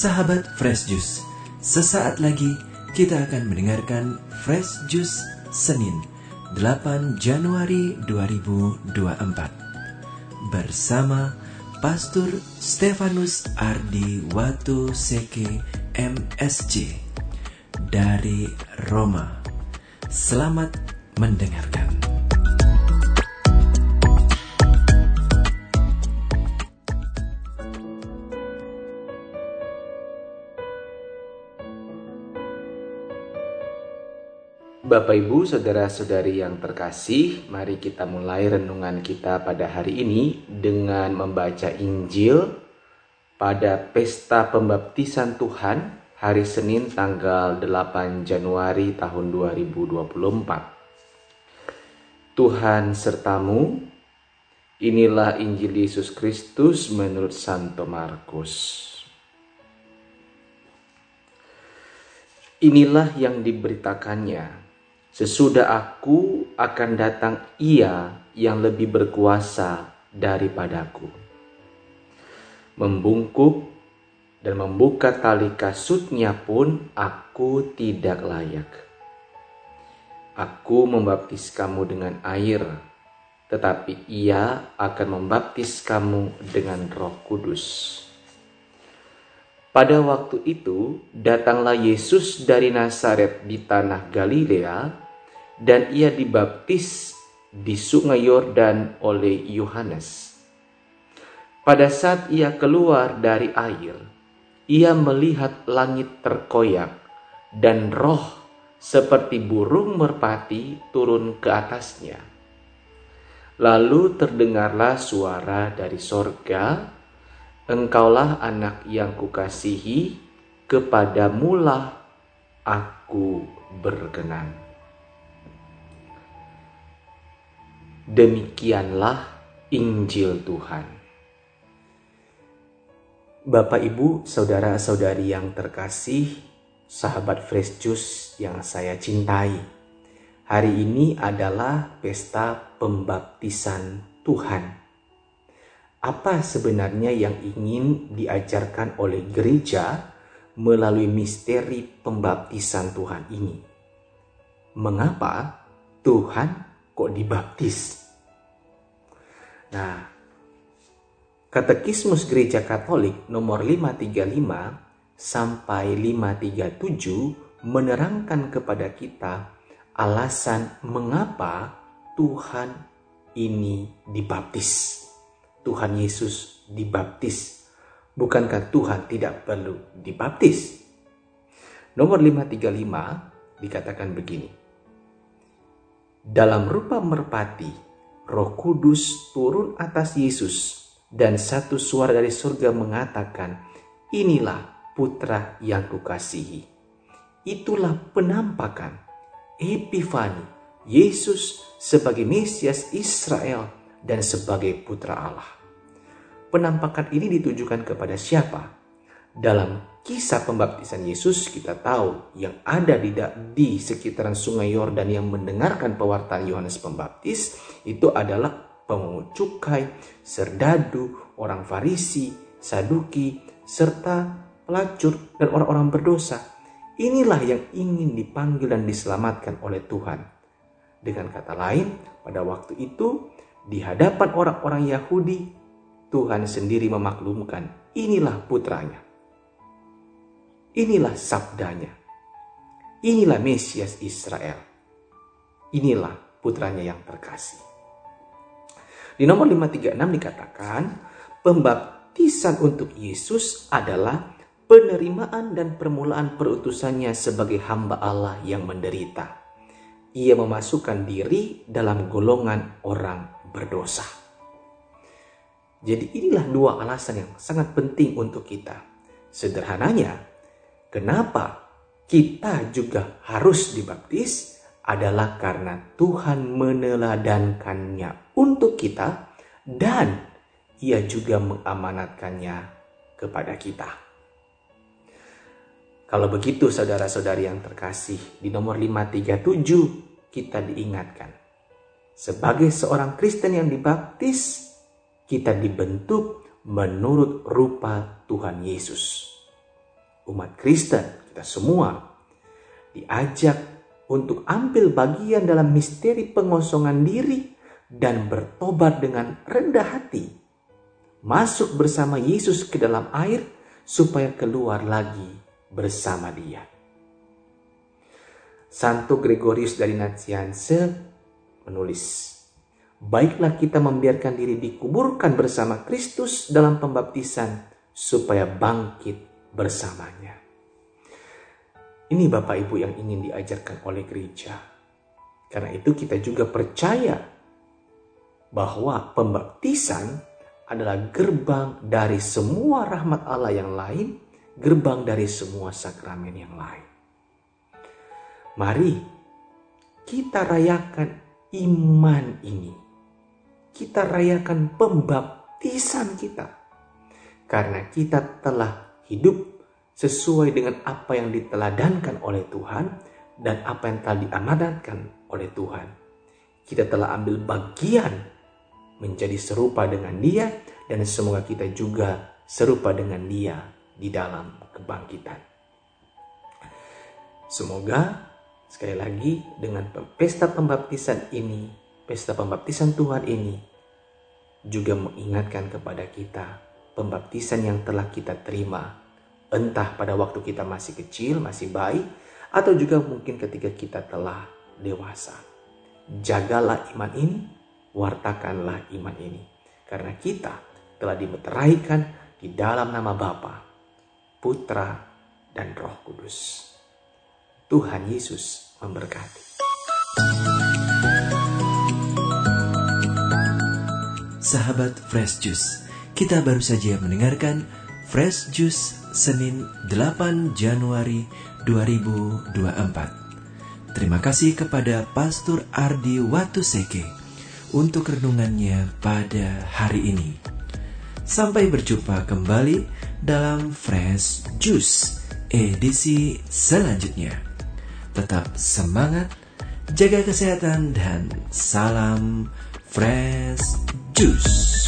Sahabat Fresh Juice, sesaat lagi kita akan mendengarkan Fresh Juice Senin 8 Januari 2024 bersama Pastor Stefanus Ardi Watu Seke MSC dari Roma. Selamat mendengarkan. Bapak Ibu, saudara-saudari yang terkasih, mari kita mulai renungan kita pada hari ini dengan membaca Injil pada pesta pembaptisan Tuhan hari Senin tanggal 8 Januari tahun 2024. Tuhan sertamu, inilah Injil Yesus Kristus menurut Santo Markus. Inilah yang diberitakannya Sesudah aku akan datang ia yang lebih berkuasa daripadaku. Membungkuk dan membuka tali kasutnya pun aku tidak layak. Aku membaptis kamu dengan air, tetapi ia akan membaptis kamu dengan roh kudus. Pada waktu itu, datanglah Yesus dari Nazaret di tanah Galilea, dan ia dibaptis di sungai Yordan oleh Yohanes. Pada saat ia keluar dari air, ia melihat langit terkoyak, dan roh seperti burung merpati turun ke atasnya. Lalu terdengarlah suara dari sorga, Engkaulah anak yang kukasihi, kepadamulah aku berkenan. Demikianlah Injil Tuhan. Bapak, Ibu, saudara-saudari yang terkasih, sahabat Fresh Juice yang saya cintai. Hari ini adalah pesta pembaptisan Tuhan apa sebenarnya yang ingin diajarkan oleh gereja melalui misteri pembaptisan Tuhan ini? Mengapa Tuhan kok dibaptis? Nah, Katekismus Gereja Katolik nomor 535 sampai 537 menerangkan kepada kita alasan mengapa Tuhan ini dibaptis. Tuhan Yesus dibaptis. Bukankah Tuhan tidak perlu dibaptis? Nomor 535 dikatakan begini. Dalam rupa merpati, roh kudus turun atas Yesus dan satu suara dari surga mengatakan, inilah putra yang kukasihi. Itulah penampakan, epifani, Yesus sebagai Mesias Israel dan sebagai putra Allah. Penampakan ini ditujukan kepada siapa? Dalam kisah pembaptisan Yesus kita tahu yang ada di, di sekitaran sungai Yordan yang mendengarkan pewartaan Yohanes Pembaptis itu adalah pemungut cukai, serdadu, orang Farisi, Saduki, serta pelacur dan orang-orang berdosa. Inilah yang ingin dipanggil dan diselamatkan oleh Tuhan. Dengan kata lain, pada waktu itu di hadapan orang-orang Yahudi, Tuhan sendiri memaklumkan, inilah putranya. Inilah sabdanya. Inilah Mesias Israel. Inilah putranya yang terkasih. Di nomor 536 dikatakan, pembaptisan untuk Yesus adalah penerimaan dan permulaan perutusannya sebagai hamba Allah yang menderita. Ia memasukkan diri dalam golongan orang berdosa. Jadi inilah dua alasan yang sangat penting untuk kita. Sederhananya, kenapa kita juga harus dibaptis adalah karena Tuhan meneladankannya untuk kita dan ia juga mengamanatkannya kepada kita. Kalau begitu saudara-saudari yang terkasih, di nomor 537 kita diingatkan sebagai seorang Kristen yang dibaptis, kita dibentuk menurut rupa Tuhan Yesus. umat Kristen, kita semua diajak untuk ambil bagian dalam misteri pengosongan diri dan bertobat dengan rendah hati. Masuk bersama Yesus ke dalam air supaya keluar lagi bersama dia. Santo Gregorius dari Nazianze menulis, Baiklah kita membiarkan diri dikuburkan bersama Kristus dalam pembaptisan supaya bangkit bersamanya. Ini Bapak Ibu yang ingin diajarkan oleh gereja. Karena itu kita juga percaya bahwa pembaptisan adalah gerbang dari semua rahmat Allah yang lain, gerbang dari semua sakramen yang lain. Mari kita rayakan iman ini. Kita rayakan pembaptisan kita. Karena kita telah hidup sesuai dengan apa yang diteladankan oleh Tuhan dan apa yang telah diamanatkan oleh Tuhan. Kita telah ambil bagian menjadi serupa dengan dia dan semoga kita juga serupa dengan dia di dalam kebangkitan. Semoga Sekali lagi dengan pesta pembaptisan ini, pesta pembaptisan Tuhan ini juga mengingatkan kepada kita pembaptisan yang telah kita terima entah pada waktu kita masih kecil, masih bayi atau juga mungkin ketika kita telah dewasa. Jagalah iman ini, wartakanlah iman ini karena kita telah dimeteraikan di dalam nama Bapa, Putra, dan Roh Kudus. Tuhan Yesus memberkati. Sahabat Fresh Juice, kita baru saja mendengarkan Fresh Juice Senin 8 Januari 2024. Terima kasih kepada Pastor Ardi Watuseke untuk renungannya pada hari ini. Sampai berjumpa kembali dalam Fresh Juice edisi selanjutnya. Tetap semangat, jaga kesehatan, dan salam fresh juice.